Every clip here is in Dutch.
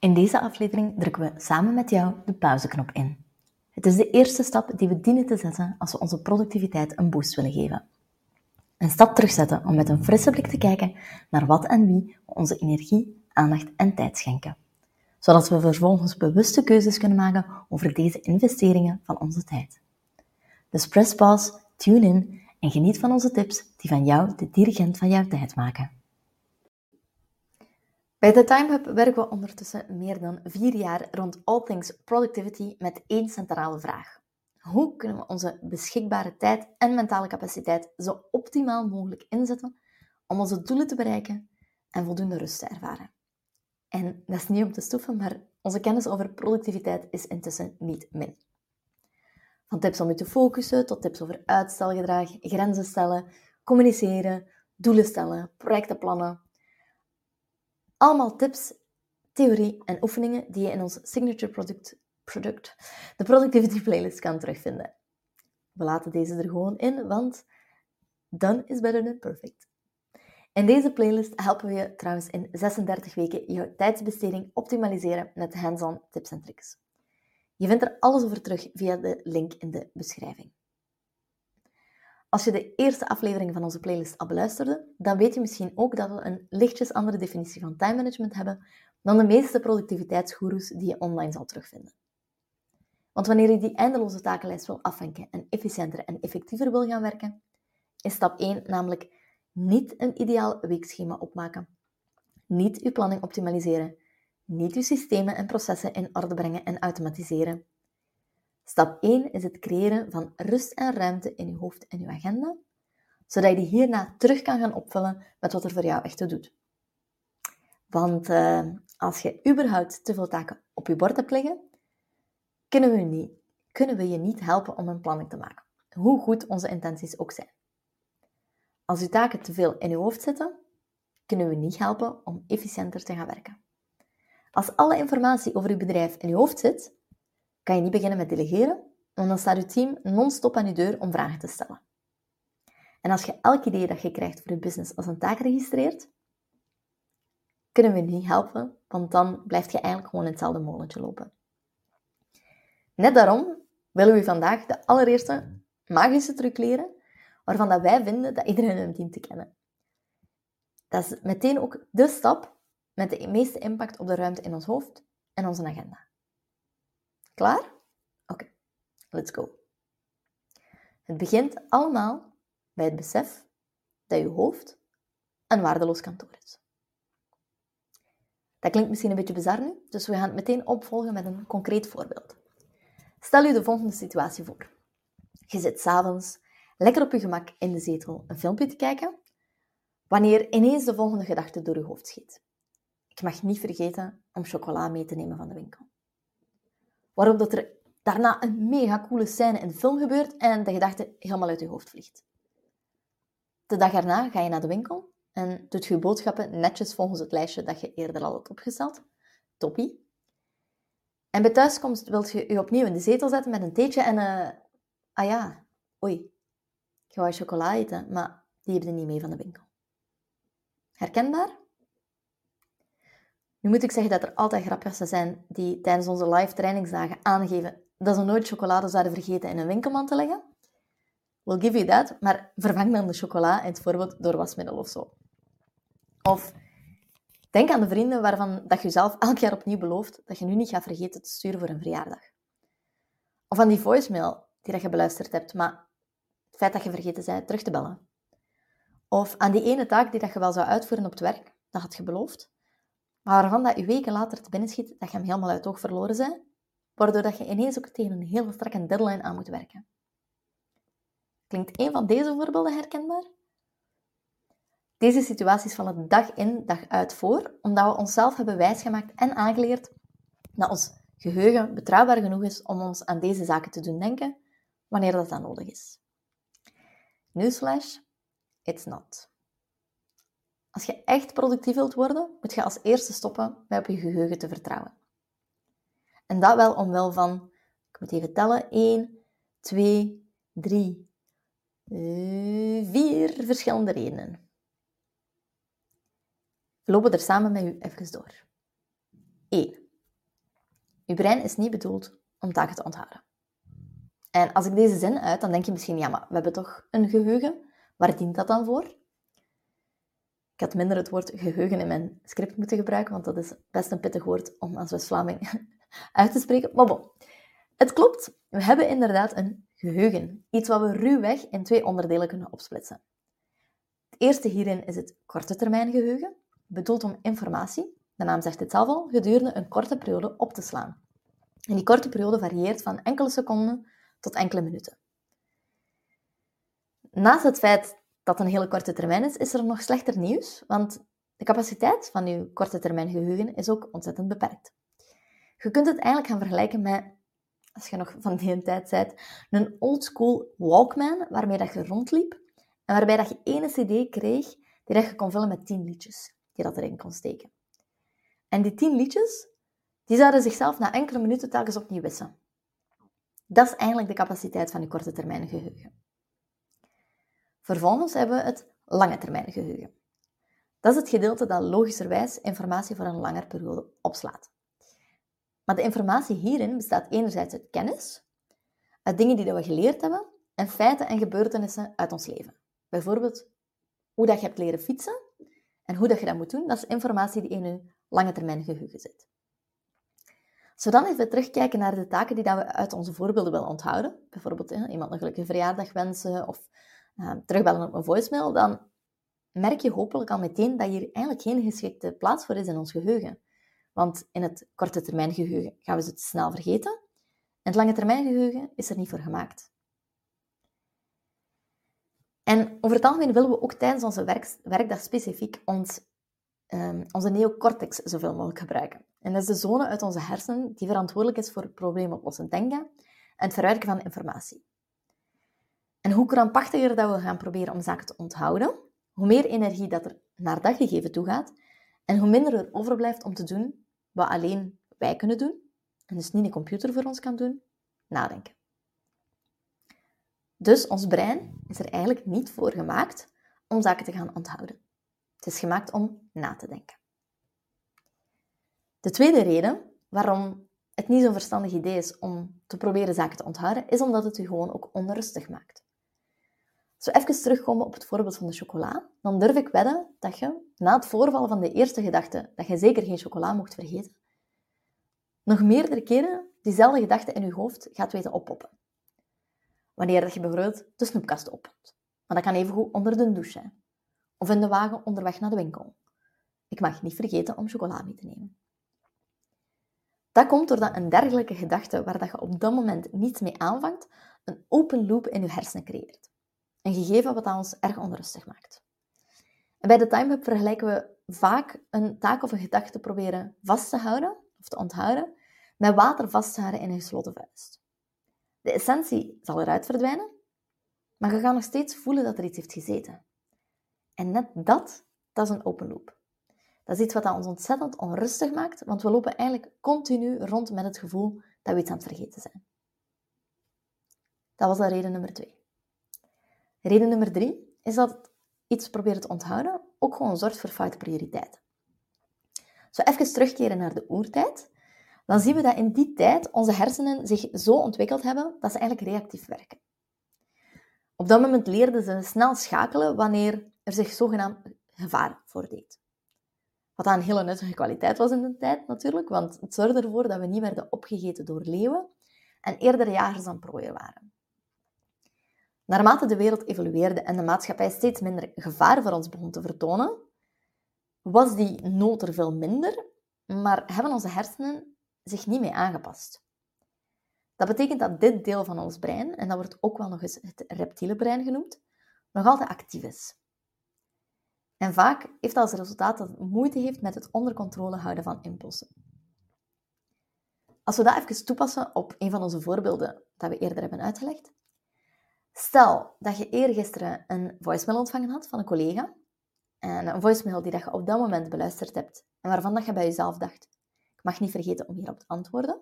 In deze aflevering drukken we samen met jou de pauzeknop in. Het is de eerste stap die we dienen te zetten als we onze productiviteit een boost willen geven. Een stap terugzetten om met een frisse blik te kijken naar wat en wie we onze energie, aandacht en tijd schenken. Zodat we vervolgens bewuste keuzes kunnen maken over deze investeringen van onze tijd. Dus press pause, tune in en geniet van onze tips die van jou de dirigent van jouw tijd maken. Bij The Time Hub werken we ondertussen meer dan vier jaar rond all things productivity met één centrale vraag. Hoe kunnen we onze beschikbare tijd en mentale capaciteit zo optimaal mogelijk inzetten om onze doelen te bereiken en voldoende rust te ervaren? En dat is niet om te stoffen, maar onze kennis over productiviteit is intussen niet min. Van tips om je te focussen tot tips over uitstelgedrag, grenzen stellen, communiceren, doelen stellen, projecten plannen, allemaal tips, theorie en oefeningen die je in ons signature product, product, de Productivity Playlist, kan terugvinden. We laten deze er gewoon in, want done is better than perfect. In deze playlist helpen we je trouwens in 36 weken je tijdsbesteding optimaliseren met hands-on tips en tricks. Je vindt er alles over terug via de link in de beschrijving. Als je de eerste aflevering van onze playlist al beluisterde, dan weet je misschien ook dat we een lichtjes andere definitie van time management hebben dan de meeste productiviteitsgoeroes die je online zal terugvinden. Want wanneer je die eindeloze takenlijst wil afwenken en efficiënter en effectiever wil gaan werken, is stap 1 namelijk niet een ideaal weekschema opmaken, niet je planning optimaliseren, niet je systemen en processen in orde brengen en automatiseren, Stap 1 is het creëren van rust en ruimte in je hoofd en je agenda, zodat je die hierna terug kan gaan opvullen met wat er voor jou echt toe doet. Want uh, als je überhaupt te veel taken op je bord hebt liggen, kunnen we, niet, kunnen we je niet helpen om een planning te maken, hoe goed onze intenties ook zijn. Als je taken te veel in je hoofd zitten, kunnen we niet helpen om efficiënter te gaan werken. Als alle informatie over je bedrijf in je hoofd zit, kan je niet beginnen met delegeren, want dan staat je team non-stop aan je deur om vragen te stellen. En als je elk idee dat je krijgt voor je business als een taak registreert, kunnen we niet helpen, want dan blijf je eigenlijk gewoon in hetzelfde molentje lopen. Net daarom willen we vandaag de allereerste magische truc leren, waarvan dat wij vinden dat iedereen hem dient te kennen. Dat is meteen ook de stap met de meeste impact op de ruimte in ons hoofd en onze agenda. Klaar? Oké, let's go. Het begint allemaal bij het besef dat je hoofd een waardeloos kantoor is. Dat klinkt misschien een beetje bizar nu, dus we gaan het meteen opvolgen met een concreet voorbeeld. Stel je de volgende situatie voor. Je zit s'avonds lekker op je gemak in de zetel een filmpje te kijken, wanneer ineens de volgende gedachte door je hoofd schiet. Ik mag niet vergeten om chocola mee te nemen van de winkel waarop dat er daarna een mega coole scène in de film gebeurt en de gedachte helemaal uit je hoofd vliegt. De dag erna ga je naar de winkel en doet je boodschappen netjes volgens het lijstje dat je eerder al had opgesteld. Toppie. En bij thuiskomst wilt je je opnieuw in de zetel zetten met een theetje en... Uh, ah ja, oei. Je wou chocola eten, maar die heb je niet mee van de winkel. Herkenbaar? Nu moet ik zeggen dat er altijd grapjassen zijn die tijdens onze live trainingsdagen aangeven dat ze nooit chocolade zouden vergeten in een winkelmand te leggen. We'll give you that, maar vervang dan de chocola in het voorbeeld door wasmiddel of zo. Of denk aan de vrienden waarvan dat je zelf elk jaar opnieuw belooft dat je nu niet gaat vergeten te sturen voor een verjaardag. Of aan die voicemail die dat je beluisterd hebt, maar het feit dat je vergeten bent terug te bellen. Of aan die ene taak die dat je wel zou uitvoeren op het werk, dat had je beloofd, maar waarvan dat je weken later te binnen schiet dat je hem helemaal uit oog verloren bent, waardoor dat je ineens ook tegen een hele strakke deadline aan moet werken. Klinkt een van deze voorbeelden herkenbaar? Deze situaties vallen dag in, dag uit voor, omdat we onszelf hebben wijsgemaakt en aangeleerd dat ons geheugen betrouwbaar genoeg is om ons aan deze zaken te doen denken wanneer dat dan nodig is. Newsflash, it's not. Als je echt productief wilt worden, moet je als eerste stoppen met op je geheugen te vertrouwen. En dat wel omwille van, ik moet even tellen, 1, 2, 3, 4 verschillende redenen. We lopen er samen met u even door. 1. je brein is niet bedoeld om taken te onthouden. En als ik deze zin uit, dan denk je misschien, ja, maar we hebben toch een geheugen? Waar dient dat dan voor? Ik had minder het woord geheugen in mijn script moeten gebruiken, want dat is best een pittig woord om als West-Vlaming uit te spreken. Maar bon, het klopt. We hebben inderdaad een geheugen. Iets wat we ruwweg in twee onderdelen kunnen opsplitsen. Het eerste hierin is het korte termijn geheugen, bedoeld om informatie, de naam zegt het zelf al, gedurende een korte periode op te slaan. En die korte periode varieert van enkele seconden tot enkele minuten. Naast het feit dat een hele korte termijn is, is er nog slechter nieuws, want de capaciteit van uw korte termijn geheugen is ook ontzettend beperkt. Je kunt het eigenlijk gaan vergelijken met, als je nog van die tijd bent, een oldschool Walkman waarmee dat je rondliep en waarbij dat je ene cd kreeg die dat je kon vullen met tien liedjes die dat erin kon steken. En die tien liedjes, die zouden zichzelf na enkele minuten telkens opnieuw wissen. Dat is eigenlijk de capaciteit van je korte termijn geheugen. Vervolgens hebben we het lange termijn geheugen. Dat is het gedeelte dat logischerwijs informatie voor een langere periode opslaat. Maar de informatie hierin bestaat enerzijds uit kennis, uit dingen die we geleerd hebben, en feiten en gebeurtenissen uit ons leven. Bijvoorbeeld hoe dat je hebt leren fietsen en hoe dat je dat moet doen, dat is informatie die in je lange termijn geheugen zit. Als we terugkijken naar de taken die dat we uit onze voorbeelden willen onthouden, bijvoorbeeld iemand een gelukkige verjaardag wensen of uh, terugbellen op een voicemail, dan merk je hopelijk al meteen dat hier eigenlijk geen geschikte plaats voor is in ons geheugen. Want in het korte termijn geheugen gaan we ze te snel vergeten. En het lange termijn geheugen is er niet voor gemaakt. En over het algemeen willen we ook tijdens onze werk, werkdag specifiek ons, um, onze neocortex zoveel mogelijk gebruiken. En dat is de zone uit onze hersenen die verantwoordelijk is voor probleemoplossend denken en het verwerken van informatie. En hoe krampachtiger dat we gaan proberen om zaken te onthouden, hoe meer energie dat er naar dat gegeven toe gaat en hoe minder er overblijft om te doen wat alleen wij kunnen doen, en dus niet een computer voor ons kan doen, nadenken. Dus ons brein is er eigenlijk niet voor gemaakt om zaken te gaan onthouden. Het is gemaakt om na te denken. De tweede reden waarom het niet zo'n verstandig idee is om te proberen zaken te onthouden, is omdat het u gewoon ook onrustig maakt. Zo even terugkomen op het voorbeeld van de chocola, dan durf ik wedden dat je na het voorval van de eerste gedachte dat je zeker geen chocola mocht vergeten, nog meerdere keren diezelfde gedachte in je hoofd gaat weten oppoppen. Wanneer je bijvoorbeeld de snoepkast opent. Maar dat kan evengoed onder de douche zijn. Of in de wagen onderweg naar de winkel. Ik mag niet vergeten om chocola mee te nemen. Dat komt doordat een dergelijke gedachte, waar dat je op dat moment niets mee aanvangt, een open loop in je hersenen creëert. Een gegeven wat ons erg onrustig maakt. En bij de Time Hub vergelijken we vaak een taak of een gedachte proberen vast te houden of te onthouden met water vasthouden in een gesloten vuist. De essentie zal eruit verdwijnen, maar je gaat nog steeds voelen dat er iets heeft gezeten. En net dat, dat is een open loop. Dat is iets wat ons ontzettend onrustig maakt, want we lopen eigenlijk continu rond met het gevoel dat we iets aan het vergeten zijn. Dat was al reden nummer twee. Reden nummer drie is dat iets proberen te onthouden ook gewoon zorgt voor foute prioriteiten. Zo even terugkeren naar de oertijd, dan zien we dat in die tijd onze hersenen zich zo ontwikkeld hebben dat ze eigenlijk reactief werken. Op dat moment leerden ze snel schakelen wanneer er zich zogenaamd gevaar voordeed. Wat een hele nuttige kwaliteit was in de tijd natuurlijk, want het zorgde ervoor dat we niet werden opgegeten door leeuwen en eerder jagers dan prooien waren. Naarmate de wereld evolueerde en de maatschappij steeds minder gevaar voor ons begon te vertonen, was die nood er veel minder, maar hebben onze hersenen zich niet mee aangepast. Dat betekent dat dit deel van ons brein, en dat wordt ook wel nog eens het reptiele brein genoemd, nog altijd actief is. En vaak heeft dat als resultaat dat het moeite heeft met het onder controle houden van impulsen. Als we dat even toepassen op een van onze voorbeelden dat we eerder hebben uitgelegd. Stel dat je eergisteren een voicemail ontvangen had van een collega. En een voicemail die dat je op dat moment beluisterd hebt en waarvan dat je bij jezelf dacht, ik mag niet vergeten om hierop te antwoorden.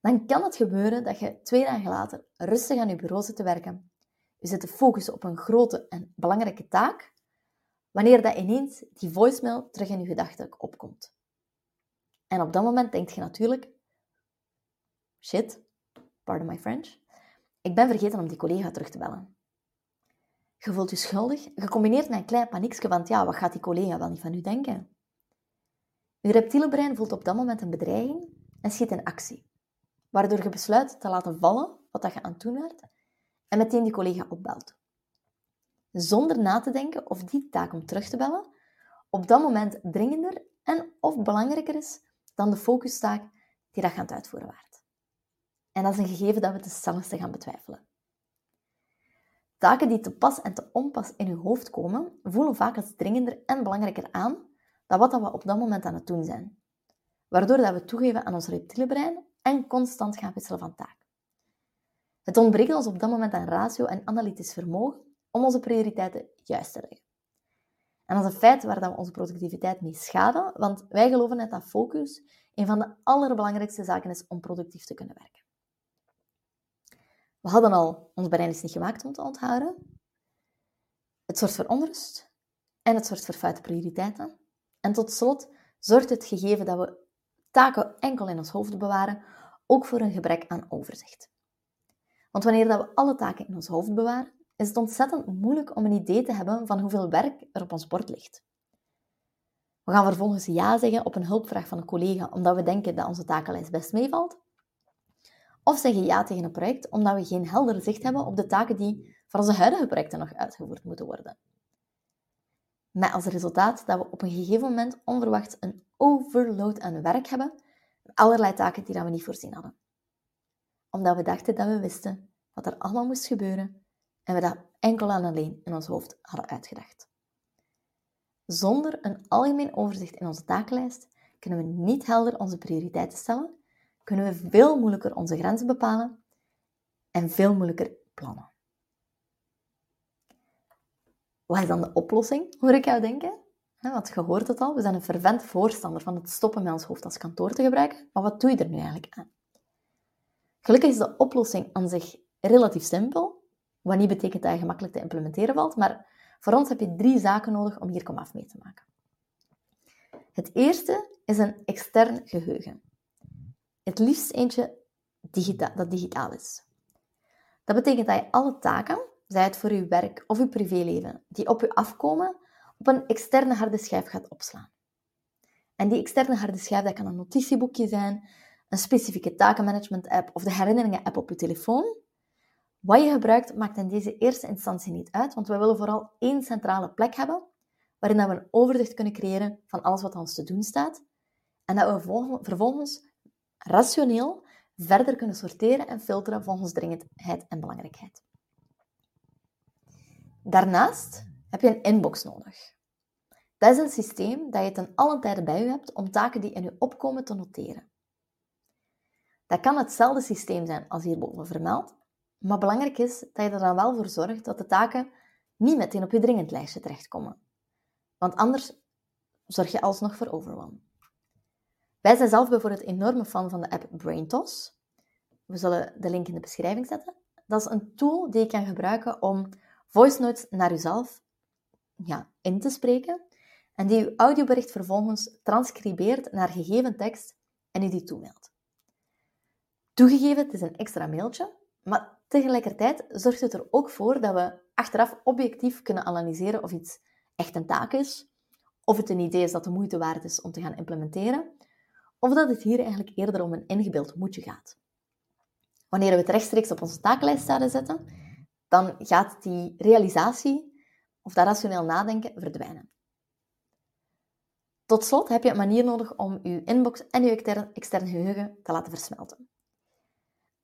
Dan kan het gebeuren dat je twee dagen later rustig aan je bureau zit te werken. Je zit te focussen op een grote en belangrijke taak, wanneer dat ineens die voicemail terug in je gedachten opkomt. En op dat moment denk je natuurlijk, Shit, pardon my French. Ik ben vergeten om die collega terug te bellen. Je voelt je schuldig, gecombineerd met een klein paniekje van ja, wat gaat die collega wel niet van u denken? Je reptiele brein voelt op dat moment een bedreiging en schiet in actie, waardoor je besluit te laten vallen wat dat je aan het doen werd en meteen die collega opbelt. Zonder na te denken of die taak om terug te bellen op dat moment dringender en of belangrijker is dan de focustaak die dat je aan het uitvoeren waard. En dat is een gegeven dat we te gaan betwijfelen. Taken die te pas en te onpas in je hoofd komen, voelen vaak als dringender en belangrijker aan dan wat we op dat moment aan het doen zijn. Waardoor dat we toegeven aan ons reptiele brein en constant gaan wisselen van taak. Het ontbreekt ons op dat moment aan ratio en analytisch vermogen om onze prioriteiten juist te leggen. En dat is een feit waar we onze productiviteit mee schaden, want wij geloven net dat focus een van de allerbelangrijkste zaken is om productief te kunnen werken. We hadden al, ons brein is niet gemaakt om te onthouden. Het zorgt voor onrust en het zorgt voor foute prioriteiten. En tot slot zorgt het gegeven dat we taken enkel in ons hoofd bewaren ook voor een gebrek aan overzicht. Want wanneer dat we alle taken in ons hoofd bewaren, is het ontzettend moeilijk om een idee te hebben van hoeveel werk er op ons bord ligt. We gaan vervolgens ja zeggen op een hulpvraag van een collega omdat we denken dat onze takenlijst best meevalt. Of zeggen ja tegen een project omdat we geen helder zicht hebben op de taken die voor onze huidige projecten nog uitgevoerd moeten worden. Met als resultaat dat we op een gegeven moment onverwacht een overload aan werk hebben, allerlei taken die we niet voorzien hadden. Omdat we dachten dat we wisten wat er allemaal moest gebeuren en we dat enkel en alleen in ons hoofd hadden uitgedacht. Zonder een algemeen overzicht in onze takenlijst kunnen we niet helder onze prioriteiten stellen, kunnen we veel moeilijker onze grenzen bepalen en veel moeilijker plannen. Wat is dan de oplossing, hoor ik jou denken? Want je hoort het al, we zijn een fervent voorstander van het stoppen met ons hoofd als kantoor te gebruiken. Maar wat doe je er nu eigenlijk aan? Gelukkig is de oplossing aan zich relatief simpel wat niet betekent dat je gemakkelijk te implementeren valt, maar voor ons heb je drie zaken nodig om hier komaf mee te maken. Het eerste is een extern geheugen. Het liefst eentje dat digitaal is. Dat betekent dat je alle taken, zij het voor je werk of je privéleven, die op je afkomen, op een externe harde schijf gaat opslaan. En die externe harde schijf dat kan een notitieboekje zijn, een specifieke takenmanagement-app of de herinneringen-app op je telefoon. Wat je gebruikt maakt in deze eerste instantie niet uit, want we willen vooral één centrale plek hebben waarin we een overzicht kunnen creëren van alles wat ons te doen staat en dat we vervolgens rationeel verder kunnen sorteren en filteren volgens dringendheid en belangrijkheid. Daarnaast heb je een inbox nodig. Dat is een systeem dat je ten allen tijde bij je hebt om taken die in je opkomen te noteren. Dat kan hetzelfde systeem zijn als hierboven vermeld, maar belangrijk is dat je er dan wel voor zorgt dat de taken niet meteen op je dringend lijstje terechtkomen. Want anders zorg je alsnog voor overwhelm. Wij zijn zelf bijvoorbeeld enorme fan van de app BrainToss. We zullen de link in de beschrijving zetten. Dat is een tool die je kan gebruiken om voice notes naar jezelf ja, in te spreken en die je audiobericht vervolgens transcribeert naar gegeven tekst en je die toemailt. Toegegeven, het is een extra mailtje, maar Tegelijkertijd zorgt het er ook voor dat we achteraf objectief kunnen analyseren of iets echt een taak is, of het een idee is dat de moeite waard is om te gaan implementeren, of dat het hier eigenlijk eerder om een ingebeeld moetje gaat. Wanneer we het rechtstreeks op onze taaklijst zouden zetten, dan gaat die realisatie of dat rationeel nadenken verdwijnen. Tot slot heb je een manier nodig om je inbox en je extern geheugen te laten versmelten.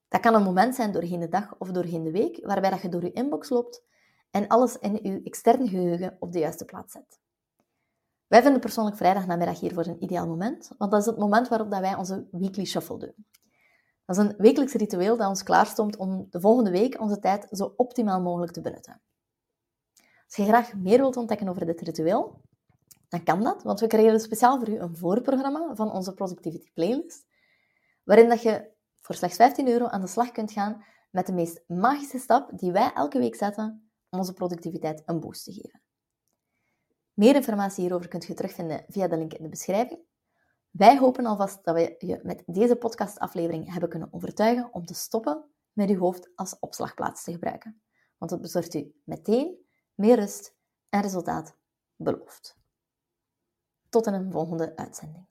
Dat kan een moment zijn doorheen de dag of doorheen de week, waarbij dat je door je inbox loopt en alles in je externe geheugen op de juiste plaats zet. Wij vinden persoonlijk vrijdagnamiddag hiervoor een ideaal moment, want dat is het moment waarop dat wij onze weekly shuffle doen. Dat is een wekelijks ritueel dat ons klaarstond om de volgende week onze tijd zo optimaal mogelijk te benutten. Als je graag meer wilt ontdekken over dit ritueel, dan kan dat, want we creëren speciaal voor u een voorprogramma van onze Productivity Playlist, waarin dat je voor slechts 15 euro aan de slag kunt gaan met de meest magische stap die wij elke week zetten om onze productiviteit een boost te geven. Meer informatie hierover kunt je terugvinden via de link in de beschrijving. Wij hopen alvast dat we je met deze podcastaflevering hebben kunnen overtuigen om te stoppen met uw hoofd als opslagplaats te gebruiken. Want het bezorgt u meteen meer rust en resultaat beloofd. Tot in een volgende uitzending.